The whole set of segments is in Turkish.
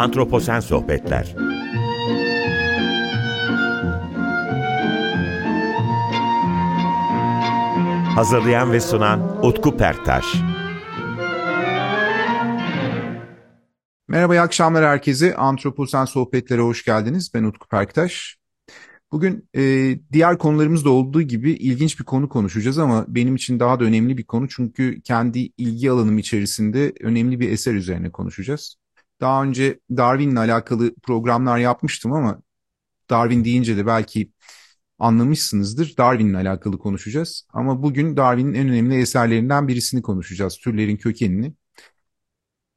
Antroposen Sohbetler Hazırlayan ve sunan Utku Perktaş Merhaba, iyi akşamlar herkese. Antroposen Sohbetlere hoş geldiniz. Ben Utku Perktaş. Bugün e, diğer konularımızda olduğu gibi ilginç bir konu konuşacağız ama benim için daha da önemli bir konu çünkü kendi ilgi alanım içerisinde önemli bir eser üzerine konuşacağız. Daha önce Darwin'le alakalı programlar yapmıştım ama Darwin deyince de belki anlamışsınızdır. Darwin'le alakalı konuşacağız. Ama bugün Darwin'in en önemli eserlerinden birisini konuşacağız. Türlerin kökenini.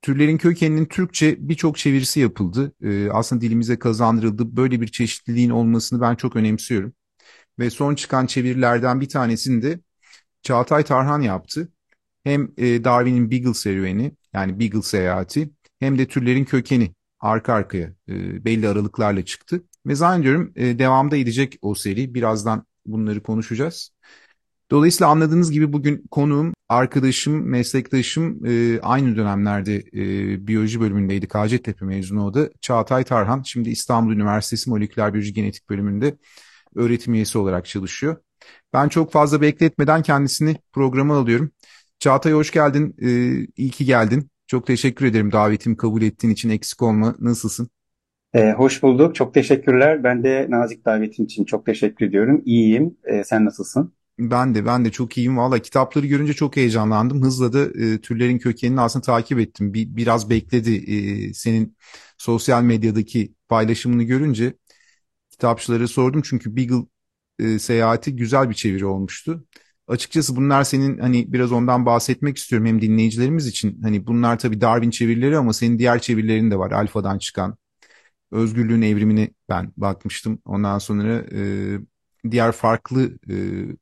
Türlerin kökeninin Türkçe birçok çevirisi yapıldı. Ee, aslında dilimize kazandırıldı. Böyle bir çeşitliliğin olmasını ben çok önemsiyorum. Ve son çıkan çevirilerden bir tanesini de Çağatay Tarhan yaptı. Hem e, Darwin'in Beagle serüveni yani Beagle seyahati hem de türlerin kökeni arka arkaya e, belli aralıklarla çıktı. Ve zannediyorum e, devamda edecek o seri. Birazdan bunları konuşacağız. Dolayısıyla anladığınız gibi bugün konuğum, arkadaşım, meslektaşım e, aynı dönemlerde e, biyoloji bölümündeydi. Hacettepe mezunu o da. Çağatay Tarhan. Şimdi İstanbul Üniversitesi Moleküler Biyoloji Genetik bölümünde öğretim üyesi olarak çalışıyor. Ben çok fazla bekletmeden kendisini programa alıyorum. Çağatay hoş geldin. E, iyi ki geldin. Çok teşekkür ederim davetimi kabul ettiğin için eksik olma. Nasılsın? Ee, hoş bulduk. Çok teşekkürler. Ben de nazik davetin için çok teşekkür ediyorum. İyiyim. Ee, sen nasılsın? Ben de ben de çok iyiyim. Valla kitapları görünce çok heyecanlandım. Hızla da e, türlerin kökenini aslında takip ettim. Bir, biraz bekledi e, senin sosyal medyadaki paylaşımını görünce kitapçılara sordum. Çünkü Beagle e, seyahati güzel bir çeviri olmuştu. Açıkçası bunlar senin hani biraz ondan bahsetmek istiyorum hem dinleyicilerimiz için. Hani bunlar tabii Darwin çevirileri ama senin diğer çevirilerin de var. Alfa'dan çıkan. Özgürlüğün evrimini ben bakmıştım. Ondan sonra e, diğer farklı e,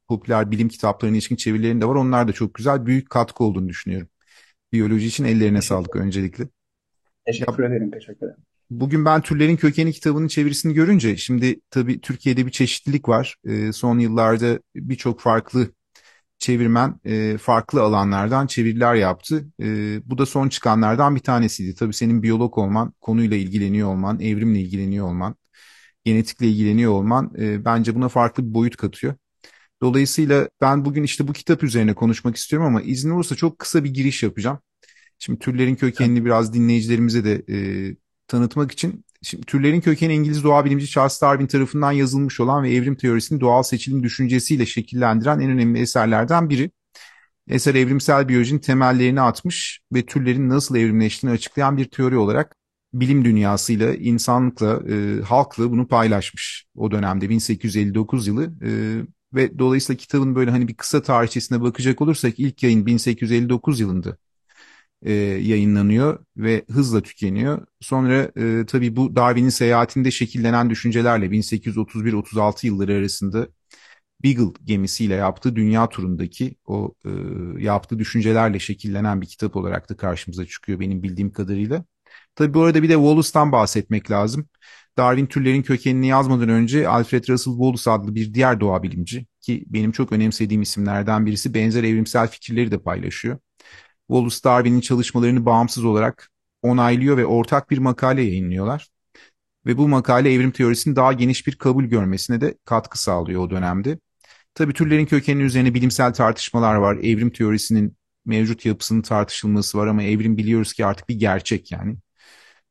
popüler bilim kitaplarına ilişkin çevirilerinde var. Onlar da çok güzel. Büyük katkı olduğunu düşünüyorum. Biyoloji için ellerine sağlık öncelikle. Teşekkür ya, ederim, teşekkür ederim. Bugün ben Türlerin Kökeni kitabının çevirisini görünce, şimdi tabii Türkiye'de bir çeşitlilik var. E, son yıllarda birçok farklı çevirmen e, farklı alanlardan çeviriler yaptı. E, bu da son çıkanlardan bir tanesiydi. Tabii senin biyolog olman, konuyla ilgileniyor olman, evrimle ilgileniyor olman, genetikle ilgileniyor olman e, bence buna farklı bir boyut katıyor. Dolayısıyla ben bugün işte bu kitap üzerine konuşmak istiyorum ama izin olursa çok kısa bir giriş yapacağım. Şimdi türlerin kökenini biraz dinleyicilerimize de e, tanıtmak için. Şimdi türlerin kökeni İngiliz doğa bilimci Charles Darwin tarafından yazılmış olan ve evrim teorisini doğal seçilim düşüncesiyle şekillendiren en önemli eserlerden biri. Eser evrimsel biyolojinin temellerini atmış ve türlerin nasıl evrimleştiğini açıklayan bir teori olarak bilim dünyasıyla, insanlıkla, e, halkla bunu paylaşmış o dönemde 1859 yılı. E, ve dolayısıyla kitabın böyle hani bir kısa tarihçesine bakacak olursak ilk yayın 1859 yılında e, yayınlanıyor ve hızla tükeniyor. Sonra e, tabii bu Darwin'in seyahatinde şekillenen düşüncelerle 1831-36 yılları arasında Beagle gemisiyle yaptığı dünya turundaki o e, yaptığı düşüncelerle şekillenen bir kitap olarak da karşımıza çıkıyor benim bildiğim kadarıyla. Tabii bu arada bir de Wallace'tan bahsetmek lazım. Darwin türlerin kökenini yazmadan önce Alfred Russel Wallace adlı bir diğer doğa bilimci ki benim çok önemsediğim isimlerden birisi benzer evrimsel fikirleri de paylaşıyor. Wallace Darwin'in çalışmalarını bağımsız olarak onaylıyor ve ortak bir makale yayınlıyorlar. Ve bu makale evrim teorisinin daha geniş bir kabul görmesine de katkı sağlıyor o dönemde. Tabii türlerin kökeni üzerine bilimsel tartışmalar var. Evrim teorisinin mevcut yapısının tartışılması var ama evrim biliyoruz ki artık bir gerçek yani.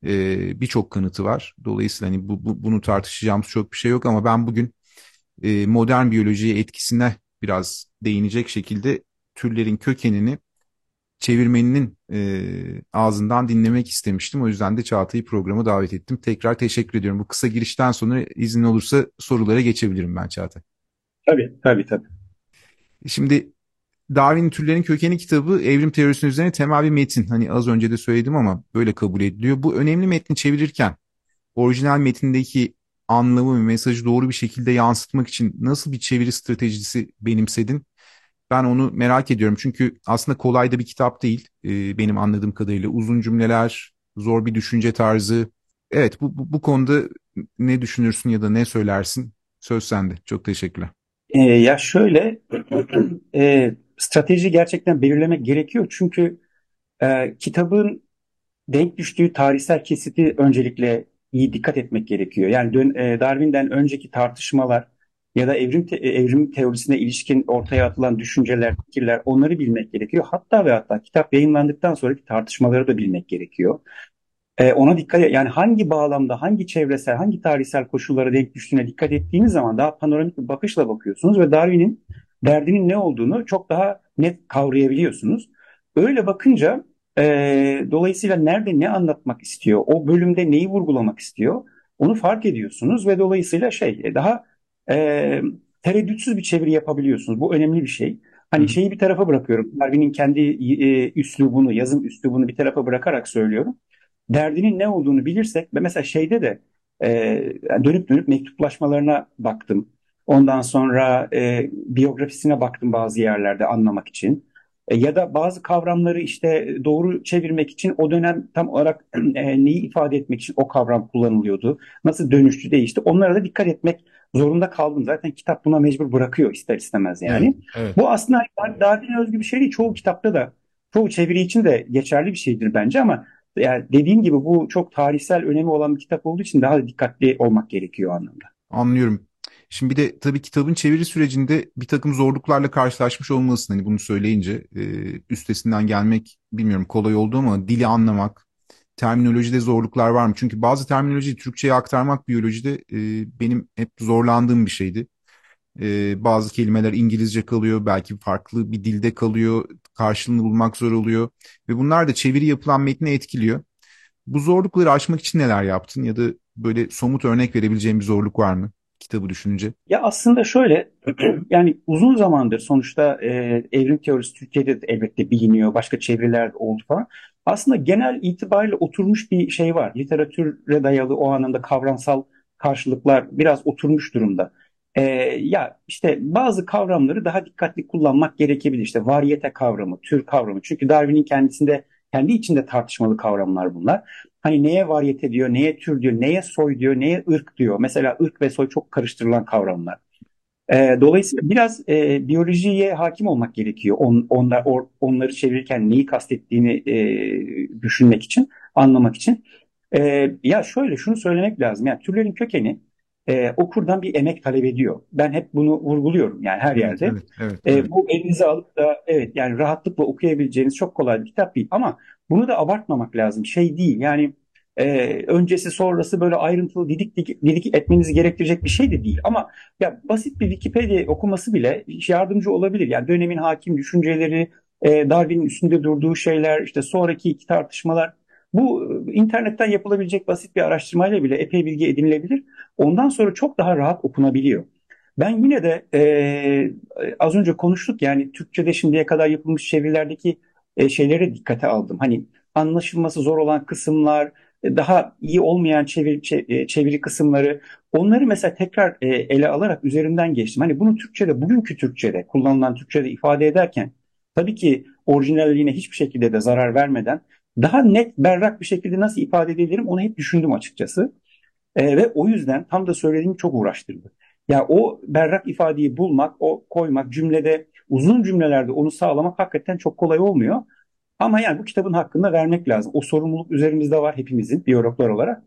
Ee, Birçok kanıtı var. Dolayısıyla hani bu, bu, bunu tartışacağımız çok bir şey yok ama ben bugün e, modern biyolojiye etkisine biraz değinecek şekilde türlerin kökenini çevirmeninin e, ağzından dinlemek istemiştim. O yüzden de Çağatay'ı programa davet ettim. Tekrar teşekkür ediyorum. Bu kısa girişten sonra izin olursa sorulara geçebilirim ben Çağatay. Tabii, tabii, tabii. Şimdi Darwin'in Türlerin Kökeni kitabı evrim teorisinin üzerine temel bir metin. Hani az önce de söyledim ama böyle kabul ediliyor. Bu önemli metni çevirirken orijinal metindeki anlamı ve mesajı doğru bir şekilde yansıtmak için nasıl bir çeviri stratejisi benimsedin? Ben onu merak ediyorum çünkü aslında kolay da bir kitap değil e, benim anladığım kadarıyla. Uzun cümleler, zor bir düşünce tarzı. Evet bu, bu, bu konuda ne düşünürsün ya da ne söylersin? Söz sende. Çok teşekkürler. E, ya şöyle e, strateji gerçekten belirlemek gerekiyor. Çünkü e, kitabın denk düştüğü tarihsel kesiti öncelikle iyi dikkat etmek gerekiyor. Yani dön, e, Darwin'den önceki tartışmalar ya da evrim te, evrim teorisine ilişkin ortaya atılan düşünceler, fikirler onları bilmek gerekiyor. Hatta ve hatta kitap yayınlandıktan sonraki tartışmaları da bilmek gerekiyor. E, ona dikkat yani hangi bağlamda, hangi çevresel, hangi tarihsel koşullara denk düştüğüne dikkat ettiğiniz zaman daha panoramik bir bakışla bakıyorsunuz ve Darwin'in derdinin ne olduğunu çok daha net kavrayabiliyorsunuz. Öyle bakınca e, dolayısıyla nerede ne anlatmak istiyor, o bölümde neyi vurgulamak istiyor onu fark ediyorsunuz ve dolayısıyla şey e, daha e, tereddütsüz bir çeviri yapabiliyorsunuz. Bu önemli bir şey. Hani şeyi bir tarafa bırakıyorum. Darwin'in kendi e, üslubunu, yazım üslubunu bir tarafa bırakarak söylüyorum. Derdinin ne olduğunu bilirsek ve mesela şeyde de e, dönüp dönüp mektuplaşmalarına baktım. Ondan sonra e, biyografisine baktım bazı yerlerde anlamak için. E, ya da bazı kavramları işte doğru çevirmek için o dönem tam olarak e, neyi ifade etmek için o kavram kullanılıyordu. Nasıl dönüştü değişti. Onlara da dikkat etmek zorunda kaldım. Zaten kitap buna mecbur bırakıyor ister istemez yani. Evet, evet. Bu aslında Darwin'e özgü bir şey değil. Çoğu kitapta da çoğu çeviri için de geçerli bir şeydir bence ama yani dediğim gibi bu çok tarihsel önemi olan bir kitap olduğu için daha dikkatli olmak gerekiyor anlamda. Anlıyorum. Şimdi bir de tabii kitabın çeviri sürecinde bir takım zorluklarla karşılaşmış olmalısın. Hani bunu söyleyince e, üstesinden gelmek bilmiyorum kolay oldu ama dili anlamak, terminolojide zorluklar var mı? Çünkü bazı terminolojiyi Türkçe'ye aktarmak biyolojide e, benim hep zorlandığım bir şeydi. E, bazı kelimeler İngilizce kalıyor, belki farklı bir dilde kalıyor, karşılığını bulmak zor oluyor. Ve bunlar da çeviri yapılan metni etkiliyor. Bu zorlukları aşmak için neler yaptın ya da böyle somut örnek verebileceğim bir zorluk var mı? Kitabı düşününce? Ya aslında şöyle yani uzun zamandır sonuçta e, evrim teorisi Türkiye'de de elbette biliniyor. Başka çevreler oldu falan. Aslında genel itibariyle oturmuş bir şey var. Literatüre dayalı o anlamda kavramsal karşılıklar biraz oturmuş durumda. E, ya işte bazı kavramları daha dikkatli kullanmak gerekebilir. İşte variyete kavramı, tür kavramı. Çünkü Darwin'in kendisinde kendi içinde tartışmalı kavramlar bunlar. Hani neye variyete diyor, neye tür diyor, neye soy diyor, neye ırk diyor. Mesela ırk ve soy çok karıştırılan kavramlar. E, dolayısıyla biraz e, biyolojiye hakim olmak gerekiyor. On, onlar, or, onları çevirirken neyi kastettiğini e, düşünmek için, anlamak için. E, ya şöyle şunu söylemek lazım. Yani türlerin kökeni e, okurdan bir emek talep ediyor. Ben hep bunu vurguluyorum yani her yerde. Evet, evet, E, evet. bu elinize alıp da evet yani rahatlıkla okuyabileceğiniz çok kolay bir kitap değil. Ama bunu da abartmamak lazım. Şey değil yani e, öncesi sonrası böyle ayrıntılı didik, didik didik etmenizi gerektirecek bir şey de değil. Ama ya basit bir Wikipedia okuması bile yardımcı olabilir. Yani dönemin hakim düşünceleri, e, Darwin'in üstünde durduğu şeyler, işte sonraki iki tartışmalar. Bu e, internetten yapılabilecek basit bir araştırmayla bile epey bilgi edinilebilir. Ondan sonra çok daha rahat okunabiliyor. Ben yine de e, az önce konuştuk yani Türkçe'de şimdiye kadar yapılmış çevirilerdeki e, şeylere dikkate aldım. Hani anlaşılması zor olan kısımlar, e, daha iyi olmayan çeviri, e, çeviri kısımları onları mesela tekrar e, ele alarak üzerinden geçtim. Hani bunu Türkçe'de, bugünkü Türkçe'de kullanılan Türkçe'de ifade ederken tabii ki orijinalliğine hiçbir şekilde de zarar vermeden daha net, berrak bir şekilde nasıl ifade edebilirim onu hep düşündüm açıkçası. E, ve o yüzden tam da söylediğim çok uğraştırdı. Ya o berrak ifadeyi bulmak, o koymak cümlede uzun cümlelerde onu sağlamak hakikaten çok kolay olmuyor. Ama yani bu kitabın hakkında vermek lazım. O sorumluluk üzerimizde var hepimizin biyologlar olarak.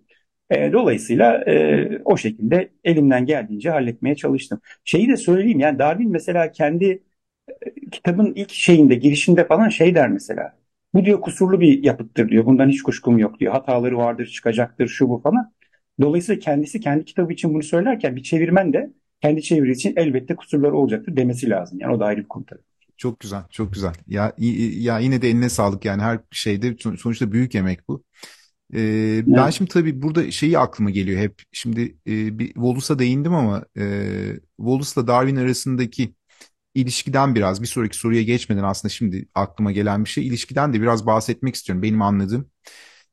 E, dolayısıyla e, o şekilde elimden geldiğince halletmeye çalıştım. Şeyi de söyleyeyim yani Darwin mesela kendi e, kitabın ilk şeyinde girişinde falan şey der mesela. Bu diyor kusurlu bir yapıttır diyor. Bundan hiç kuşkum yok diyor. Hataları vardır, çıkacaktır, şu bu falan. Dolayısıyla kendisi kendi kitabı için bunu söylerken bir çevirmen de kendi çevirisi için elbette kusurları olacaktır demesi lazım. Yani o da ayrı bir konu tabii. Çok güzel, çok güzel. Ya, ya yine de eline sağlık yani her şeyde sonuçta büyük emek bu. Ee, evet. Ben şimdi tabii burada şeyi aklıma geliyor hep. Şimdi e, bir Wallace'a değindim ama e, Wallace'la Darwin arasındaki ilişkiden biraz bir sonraki soruya geçmeden aslında şimdi aklıma gelen bir şey ilişkiden de biraz bahsetmek istiyorum benim anladığım.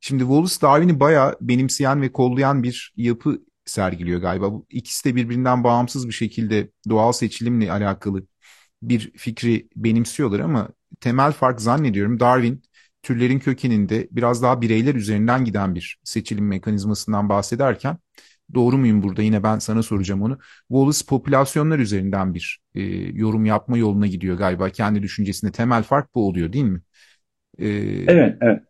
Şimdi Wallace Darwin'i bayağı benimseyen ve kollayan bir yapı sergiliyor galiba. Bu ikisi de birbirinden bağımsız bir şekilde doğal seçilimle alakalı bir fikri benimsiyorlar ama temel fark zannediyorum Darwin türlerin kökeninde biraz daha bireyler üzerinden giden bir seçilim mekanizmasından bahsederken doğru muyum burada yine ben sana soracağım onu. Wallace popülasyonlar üzerinden bir e, yorum yapma yoluna gidiyor galiba kendi düşüncesinde temel fark bu oluyor değil mi? E, evet evet.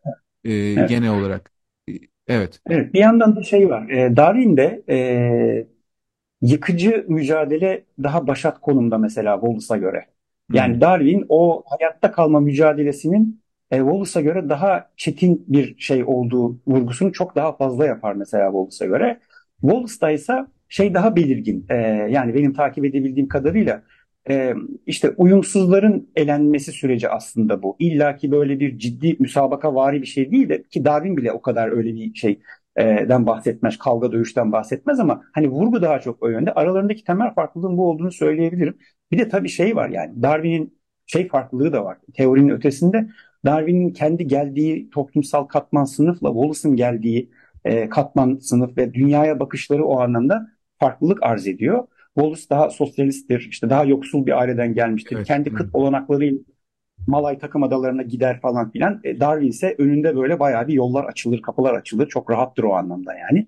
e, evet. genel olarak. E, evet. Evet. Bir yandan da şey var. E, Darwin'de e, yıkıcı mücadele daha başat konumda mesela Wallace'a göre. Yani hmm. Darwin o hayatta kalma mücadelesinin e, Wallace'a göre daha çetin bir şey olduğu vurgusunu çok daha fazla yapar mesela Wallace'a göre. Wallace'da ise şey daha belirgin. E, yani benim takip edebildiğim kadarıyla e, işte uyumsuzların elenmesi süreci aslında bu. İlla ki böyle bir ciddi müsabaka vari bir şey değil de ki Darwin bile o kadar öyle bir şey den bahsetmez, kavga dövüşten bahsetmez ama hani vurgu daha çok o yönde. Aralarındaki temel farklılığın bu olduğunu söyleyebilirim. Bir de tabii şey var yani Darwin'in şey farklılığı da var. Teorinin ötesinde Darwin'in kendi geldiği toplumsal katman sınıfla Wallace'ın geldiği e, katman sınıf ve dünyaya bakışları o anlamda farklılık arz ediyor. Wallace daha sosyalisttir, işte daha yoksul bir aileden gelmiştir. Evet. Kendi kıt olanaklarıyla Malay takım adalarına gider falan filan. E, Darwin ise önünde böyle bayağı bir yollar açılır, kapılar açılır. Çok rahattır o anlamda yani.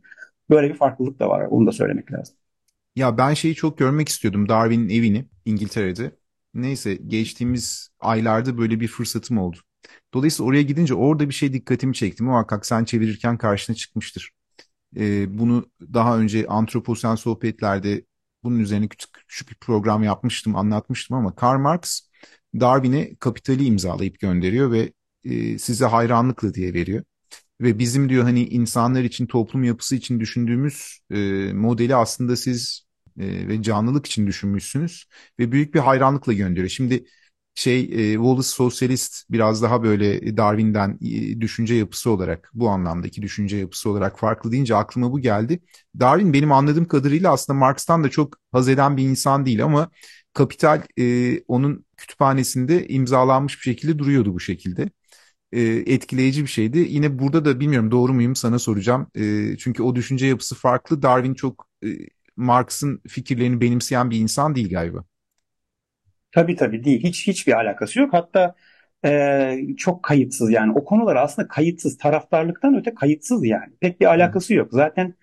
Böyle bir farklılık da var. Onu da söylemek lazım. Ya ben şeyi çok görmek istiyordum. Darwin'in evini İngiltere'de. Neyse geçtiğimiz aylarda böyle bir fırsatım oldu. Dolayısıyla oraya gidince orada bir şey dikkatimi çekti. Muhakkak sen çevirirken karşına çıkmıştır. Ee, bunu daha önce antroposen sohbetlerde bunun üzerine küçük, küçük bir program yapmıştım, anlatmıştım ama Karl Marx Darwin'e kapitali imzalayıp gönderiyor ve e, size hayranlıkla diye veriyor. Ve bizim diyor hani insanlar için toplum yapısı için düşündüğümüz e, modeli aslında siz e, ve canlılık için düşünmüşsünüz ve büyük bir hayranlıkla gönderiyor. Şimdi şey e, Wallace sosyalist biraz daha böyle Darwin'den e, düşünce yapısı olarak bu anlamdaki düşünce yapısı olarak farklı deyince aklıma bu geldi. Darwin benim anladığım kadarıyla aslında Marx'tan da çok haz eden bir insan değil ama Kapital e, onun kütüphanesinde imzalanmış bir şekilde duruyordu bu şekilde. E, etkileyici bir şeydi. Yine burada da bilmiyorum doğru muyum sana soracağım. E, çünkü o düşünce yapısı farklı. Darwin çok e, Marx'ın fikirlerini benimseyen bir insan değil galiba. Tabii tabii değil. Hiç hiçbir alakası yok. Hatta e, çok kayıtsız yani. O konular aslında kayıtsız. Taraftarlıktan öte kayıtsız yani. Pek bir alakası yok. Zaten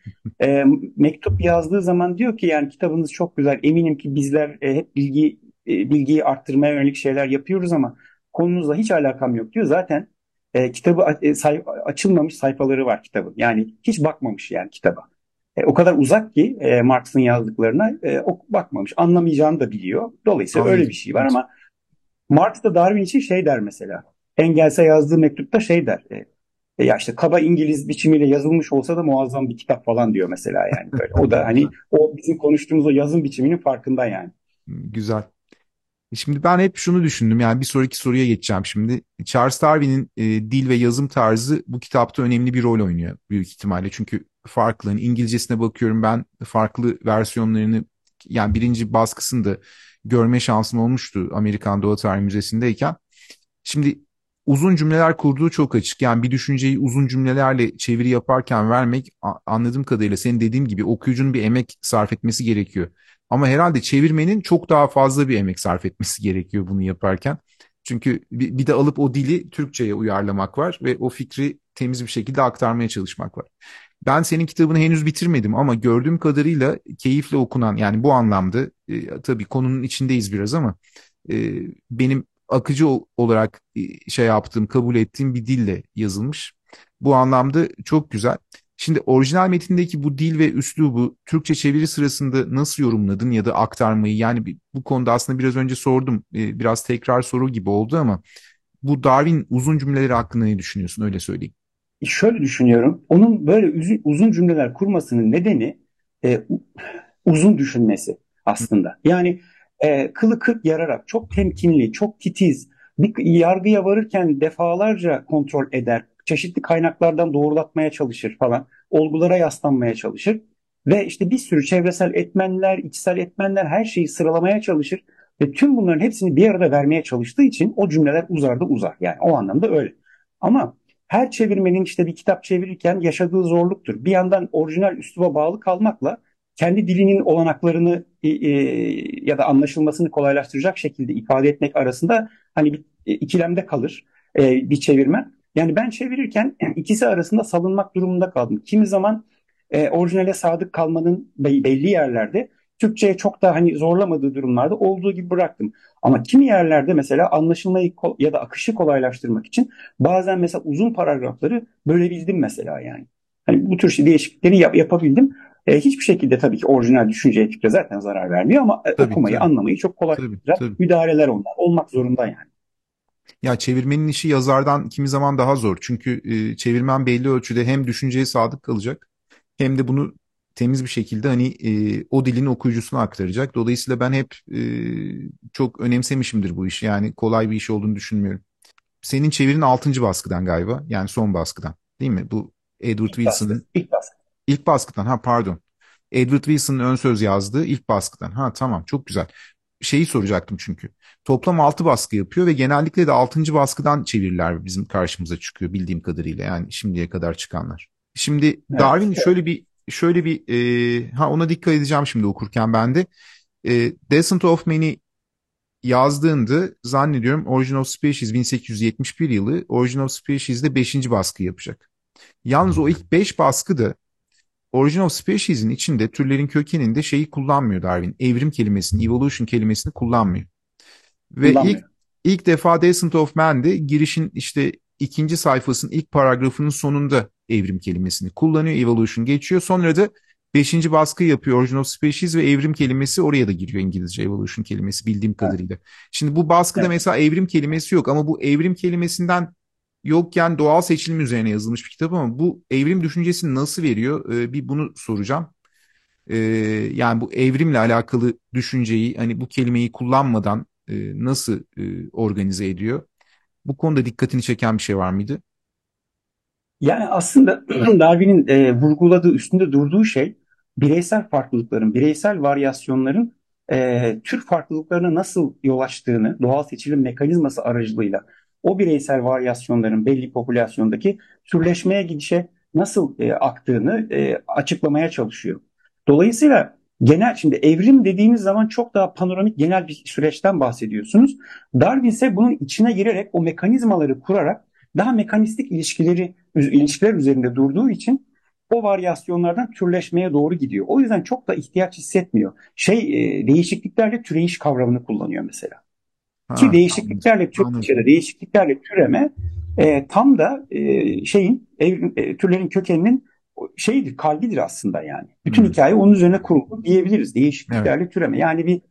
e, mektup yazdığı zaman diyor ki yani kitabınız çok güzel. Eminim ki bizler e, hep bilgi e, bilgiyi arttırmaya yönelik şeyler yapıyoruz ama konunuzla hiç alakam yok diyor. Zaten e, kitabı e, say, açılmamış sayfaları var kitabın. Yani hiç bakmamış yani kitaba. E, o kadar uzak ki e, Marx'ın yazdıklarına e, o bakmamış. Anlamayacağını da biliyor. Dolayısıyla Anladım. öyle bir şey var ama Marx da Darwin için şey der mesela. Engels'e yazdığı mektupta şey der. E, e, ya işte kaba İngiliz biçimiyle yazılmış olsa da muazzam bir kitap falan diyor mesela yani böyle. O da hani o bizim konuştuğumuz o yazım biçiminin farkında yani. Güzel. Şimdi ben hep şunu düşündüm yani bir sonraki soruya geçeceğim şimdi. Charles Darwin'in e, dil ve yazım tarzı bu kitapta önemli bir rol oynuyor büyük ihtimalle. Çünkü farklı. İngilizcesine bakıyorum ben farklı versiyonlarını yani birinci baskısını da görme şansım olmuştu Amerikan Doğa Tarihi Müzesi'ndeyken. Şimdi uzun cümleler kurduğu çok açık. Yani bir düşünceyi uzun cümlelerle çeviri yaparken vermek anladığım kadarıyla senin dediğin gibi okuyucunun bir emek sarf etmesi gerekiyor. Ama herhalde çevirmenin çok daha fazla bir emek sarf etmesi gerekiyor bunu yaparken. Çünkü bir de alıp o dili Türkçe'ye uyarlamak var ve o fikri temiz bir şekilde aktarmaya çalışmak var. Ben senin kitabını henüz bitirmedim ama gördüğüm kadarıyla keyifle okunan yani bu anlamda e, tabii konunun içindeyiz biraz ama e, benim akıcı olarak e, şey yaptığım, kabul ettiğim bir dille yazılmış. Bu anlamda çok güzel. Şimdi orijinal metindeki bu dil ve üslubu Türkçe çeviri sırasında nasıl yorumladın ya da aktarmayı? Yani bu konuda aslında biraz önce sordum. E, biraz tekrar soru gibi oldu ama bu Darwin uzun cümleleri hakkında ne düşünüyorsun? Öyle söyleyeyim. Şöyle düşünüyorum. Onun böyle uzun, uzun cümleler kurmasının nedeni e, uzun düşünmesi aslında. Yani e, kılı kırk yararak çok temkinli, çok titiz, bir yargıya varırken defalarca kontrol eder, çeşitli kaynaklardan doğrulatmaya çalışır falan, olgulara yaslanmaya çalışır ve işte bir sürü çevresel etmenler, içsel etmenler her şeyi sıralamaya çalışır ve tüm bunların hepsini bir arada vermeye çalıştığı için o cümleler uzar da uzar. Yani o anlamda öyle. Ama her çevirmenin işte bir kitap çevirirken yaşadığı zorluktur. Bir yandan orijinal üsluba bağlı kalmakla kendi dilinin olanaklarını e, e, ya da anlaşılmasını kolaylaştıracak şekilde ifade etmek arasında hani bir e, ikilemde kalır e, bir çevirmen. Yani ben çevirirken ikisi arasında salınmak durumunda kaldım. Kimi zaman e, orijinale sadık kalmanın belli yerlerde Türkçe'ye çok da hani zorlamadığı durumlarda olduğu gibi bıraktım. Ama kimi yerlerde mesela anlaşılmayı ya da akışı kolaylaştırmak için bazen mesela uzun paragrafları bölebildim mesela yani. Hani bu tür şey değişiklikleri yap, yapabildim. E, hiçbir şekilde tabii ki orijinal düşünceye fikre zaten zarar vermiyor ama e, tabii, okumayı, tabii. anlamayı çok kolay tabii, müdahaleler onlar. Olmak zorunda yani. Ya çevirmenin işi yazardan kimi zaman daha zor. Çünkü e, çevirmen belli ölçüde hem düşünceye sadık kalacak hem de bunu temiz bir şekilde hani e, o dilin okuyucusuna aktaracak. Dolayısıyla ben hep e, çok önemsemişimdir bu işi. Yani kolay bir iş olduğunu düşünmüyorum. Senin çevirin 6. baskıdan galiba. Yani son baskıdan. Değil mi? Bu Edward Wilson'ın ilk baskı. İlk baskıdan. Ha pardon. Edward Wilson'ın ön söz yazdığı ilk baskıdan. Ha tamam çok güzel. Şeyi soracaktım çünkü. Toplam 6 baskı yapıyor ve genellikle de 6. baskıdan çeviriler bizim karşımıza çıkıyor bildiğim kadarıyla. Yani şimdiye kadar çıkanlar. Şimdi evet, Darwin şöyle bir şöyle bir e, ha ona dikkat edeceğim şimdi okurken ben de. E, Descent of Man'i yazdığında zannediyorum Origin of Species 1871 yılı Origin of Species'de 5. baskı yapacak. Yalnız o ilk 5 baskı da Origin of Species'in içinde türlerin kökeninde şeyi kullanmıyor Darwin. Evrim kelimesini, evolution kelimesini kullanmıyor. Ve ilk ilk defa Descent of Man'de girişin işte ikinci sayfasının ilk paragrafının sonunda evrim kelimesini kullanıyor. Evolution geçiyor. Sonra da beşinci baskı yapıyor Origin of Species ve evrim kelimesi oraya da giriyor İngilizce evolution kelimesi bildiğim kadarıyla. Şimdi bu baskıda evet. mesela evrim kelimesi yok ama bu evrim kelimesinden yokken doğal seçilim üzerine yazılmış bir kitap ama bu evrim düşüncesini nasıl veriyor? Ee, bir bunu soracağım. Ee, yani bu evrimle alakalı düşünceyi hani bu kelimeyi kullanmadan e, nasıl e, organize ediyor? Bu konuda dikkatini çeken bir şey var mıydı? Yani aslında Darwin'in e, vurguladığı, üstünde durduğu şey bireysel farklılıkların, bireysel varyasyonların e, tür farklılıklarına nasıl yol açtığını doğal seçilim mekanizması aracılığıyla o bireysel varyasyonların belli popülasyondaki türleşmeye gidişe nasıl e, aktığını e, açıklamaya çalışıyor. Dolayısıyla genel şimdi evrim dediğimiz zaman çok daha panoramik genel bir süreçten bahsediyorsunuz. Darwin ise bunun içine girerek o mekanizmaları kurarak daha mekanistik ilişkileri ilişkiler üzerinde durduğu için o varyasyonlardan türleşmeye doğru gidiyor. O yüzden çok da ihtiyaç hissetmiyor. Şey e, değişikliklerle türeyiş kavramını kullanıyor mesela. Ha, Ki değişikliklerle tür, değişikliklerle türeme e, tam da e, şeyin evrim, e, türlerin kökeninin şeydir, kalbidir aslında yani. Bütün hmm. hikaye onun üzerine kuruldu diyebiliriz. Değişikliklerle evet. türeme. Yani bir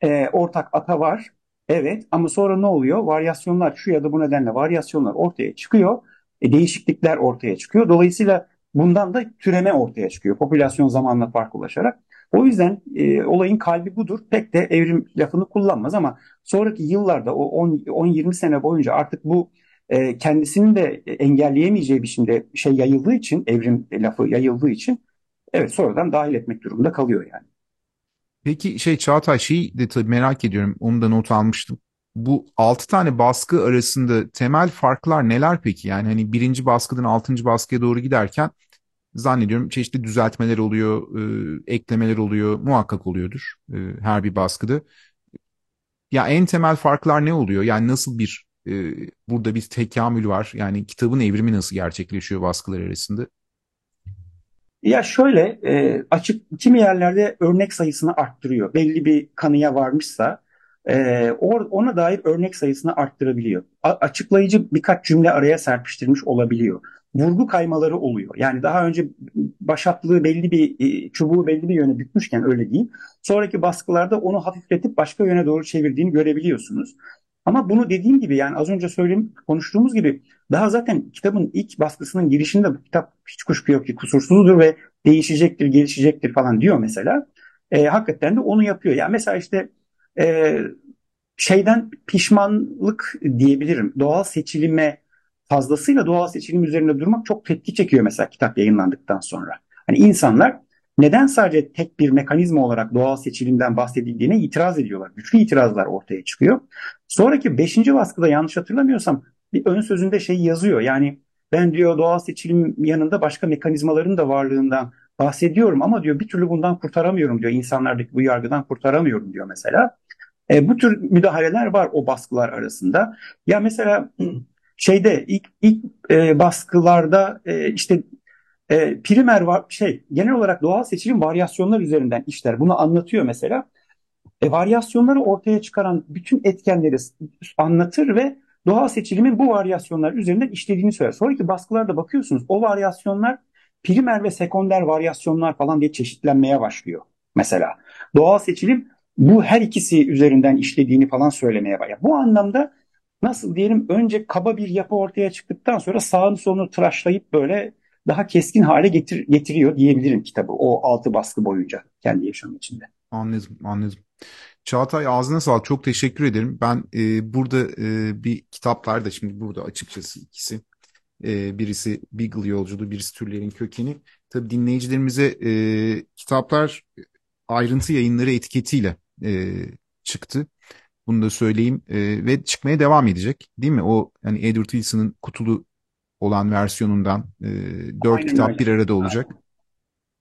e, ortak ata var. Evet ama sonra ne oluyor? Varyasyonlar şu ya da bu nedenle varyasyonlar ortaya çıkıyor. E, değişiklikler ortaya çıkıyor. Dolayısıyla bundan da türeme ortaya çıkıyor. Popülasyon zamanla farklılaşarak. O yüzden e, olayın kalbi budur. Pek de evrim lafını kullanmaz ama sonraki yıllarda o 10-20 sene boyunca artık bu e, kendisinin de engelleyemeyeceği biçimde şey yayıldığı için, evrim lafı yayıldığı için evet sonradan dahil etmek durumunda kalıyor yani. Peki şey Çağatay şeyi de tabii merak ediyorum. Onu da not almıştım. Bu altı tane baskı arasında temel farklar neler peki? Yani hani birinci baskıdan altıncı baskıya doğru giderken zannediyorum çeşitli düzeltmeler oluyor, e, eklemeler oluyor, muhakkak oluyordur e, her bir baskıda. Ya en temel farklar ne oluyor? Yani nasıl bir e, burada bir tekamül var? Yani kitabın evrimi nasıl gerçekleşiyor baskılar arasında? Ya şöyle e, açık kimi yerlerde örnek sayısını arttırıyor. Belli bir kanıya varmışsa e, ona dair örnek sayısını arttırabiliyor. A, açıklayıcı birkaç cümle araya serpiştirmiş olabiliyor. Vurgu kaymaları oluyor. Yani daha önce başatlığı belli bir e, çubuğu belli bir yöne bükmüşken öyle değil. Sonraki baskılarda onu hafifletip başka yöne doğru çevirdiğini görebiliyorsunuz. Ama bunu dediğim gibi yani az önce söyleyeyim konuştuğumuz gibi daha zaten kitabın ilk baskısının girişinde bu kitap hiç kuşku yok ki kusursuzdur ve değişecektir, gelişecektir falan diyor mesela. E, hakikaten de onu yapıyor. Yani mesela işte e, şeyden pişmanlık diyebilirim. Doğal seçilime fazlasıyla doğal seçilim üzerinde durmak çok tepki çekiyor mesela kitap yayınlandıktan sonra. Hani insanlar neden sadece tek bir mekanizma olarak doğal seçilimden bahsedildiğine itiraz ediyorlar. Güçlü itirazlar ortaya çıkıyor. Sonraki beşinci baskıda yanlış hatırlamıyorsam bir ön sözünde şey yazıyor. Yani ben diyor doğal seçilim yanında başka mekanizmaların da varlığından bahsediyorum ama diyor bir türlü bundan kurtaramıyorum diyor. İnsanlardaki bu yargıdan kurtaramıyorum diyor mesela. E, bu tür müdahaleler var o baskılar arasında. Ya mesela şeyde ilk ilk e, baskılarda e, işte e, primer var şey genel olarak doğal seçilim varyasyonlar üzerinden işler. Bunu anlatıyor mesela. E, varyasyonları ortaya çıkaran bütün etkenleri anlatır ve doğal seçilimin bu varyasyonlar üzerinden işlediğini söyler. Sonraki baskılarda bakıyorsunuz o varyasyonlar primer ve sekonder varyasyonlar falan diye çeşitlenmeye başlıyor. Mesela doğal seçilim bu her ikisi üzerinden işlediğini falan söylemeye başlıyor. Bu anlamda nasıl diyelim önce kaba bir yapı ortaya çıktıktan sonra sağını solunu tıraşlayıp böyle daha keskin hale getir, getiriyor diyebilirim kitabı o altı baskı boyunca kendi yaşam içinde. Anladım, anladım. Çağatay ağzına sağlık. Çok teşekkür ederim. Ben e, burada e, bir kitaplar da şimdi burada açıkçası ikisi. E, birisi Beagle yolculuğu, birisi Türlerin Kökeni. Tabii dinleyicilerimize e, kitaplar ayrıntı yayınları etiketiyle e, çıktı. Bunu da söyleyeyim. E, ve çıkmaya devam edecek. Değil mi? O yani Edward Wilson'ın kutulu olan versiyonundan e, dört Aynen kitap öyle. bir arada olacak.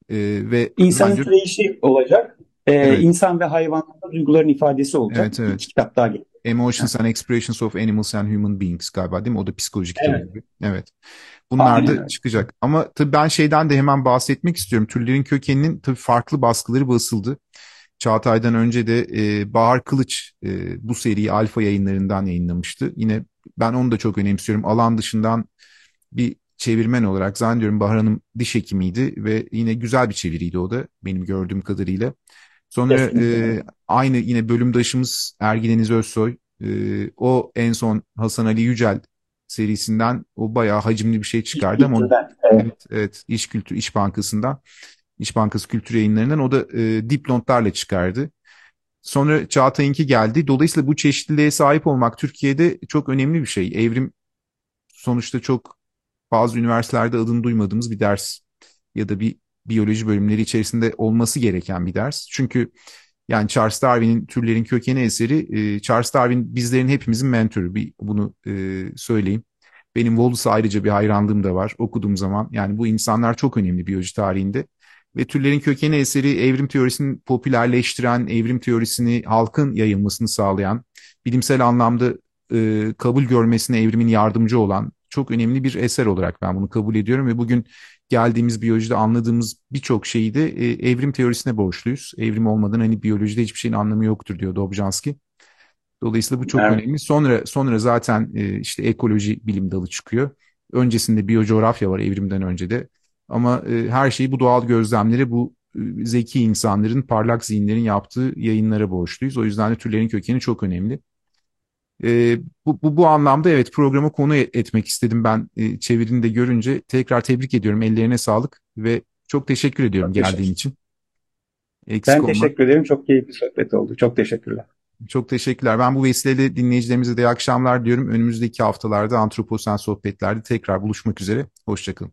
E, ve İnsanın bence türeyişi olacak. Ee, Evet. İnsan ve hayvanlarda duyguların ifadesi olacak. Evet, evet. İki kitap daha gelecek. Emotions and Expressions of Animals and Human Beings galiba değil mi? O da psikoloji kitabı Evet. gibi. Evet. Bunlar Aynen da öyle. çıkacak. Ama tabii ben şeyden de hemen bahsetmek istiyorum. Türlerin kökeninin tabii farklı baskıları basıldı. Çağatay'dan önce de e, Bahar Kılıç e, bu seriyi Alfa yayınlarından yayınlamıştı. Yine ben onu da çok önemsiyorum. Alan dışından bir çevirmen olarak zannediyorum Bahar Hanım diş hekimiydi ve yine güzel bir çeviriydi o da benim gördüğüm kadarıyla. Sonra Kesinlikle. e, aynı yine bölümdaşımız Ergin Deniz Özsoy e, o en son Hasan Ali Yücel serisinden o bayağı hacimli bir şey çıkardı ama o- Kültürden, evet. evet, evet İş Kültür İş Bankası'ndan İş Bankası Kültür Yayınları'ndan o da e, dipnotlarla çıkardı. Sonra Çağatay'ınki geldi. Dolayısıyla bu çeşitliliğe sahip olmak Türkiye'de çok önemli bir şey. Evrim sonuçta çok bazı üniversitelerde adını duymadığımız bir ders ya da bir biyoloji bölümleri içerisinde olması gereken bir ders. Çünkü yani Charles Darwin'in Türlerin Kökeni eseri, e, Charles Darwin bizlerin hepimizin mentörü. Bir, bunu e, söyleyeyim. Benim Wallace'a ayrıca bir hayranlığım da var okuduğum zaman. Yani bu insanlar çok önemli biyoloji tarihinde. Ve Türlerin Kökeni eseri evrim teorisini popülerleştiren, evrim teorisini halkın yayılmasını sağlayan, bilimsel anlamda e, kabul görmesine evrimin yardımcı olan çok önemli bir eser olarak ben bunu kabul ediyorum ve bugün geldiğimiz biyolojide anladığımız birçok şeyi de e, evrim teorisine borçluyuz. Evrim olmadan hani biyolojide hiçbir şeyin anlamı yoktur diyor Dobzhansky. Dolayısıyla bu çok Evet. önemli. Sonra sonra zaten e, işte ekoloji bilim dalı çıkıyor. Öncesinde biyocoğrafya var evrimden önce de. Ama e, her şeyi bu doğal gözlemlere, bu e, zeki insanların, parlak zihinlerin yaptığı yayınlara borçluyuz. O yüzden de türlerin kökeni çok önemli. E, bu, bu, bu anlamda evet programa konu et- etmek istedim ben e, çevirini de görünce. Tekrar tebrik ediyorum. Ellerine sağlık ve çok teşekkür ediyorum Çok teşekkür- geldiğin için. Eksik Ben olma. teşekkür ederim. Çok keyifli sohbet oldu. Çok teşekkürler. Çok teşekkürler. Ben bu vesileyle dinleyicilerimize de iyi akşamlar diyorum. Önümüzdeki haftalarda Antroposen sohbetlerde tekrar buluşmak üzere. Hoşçakalın.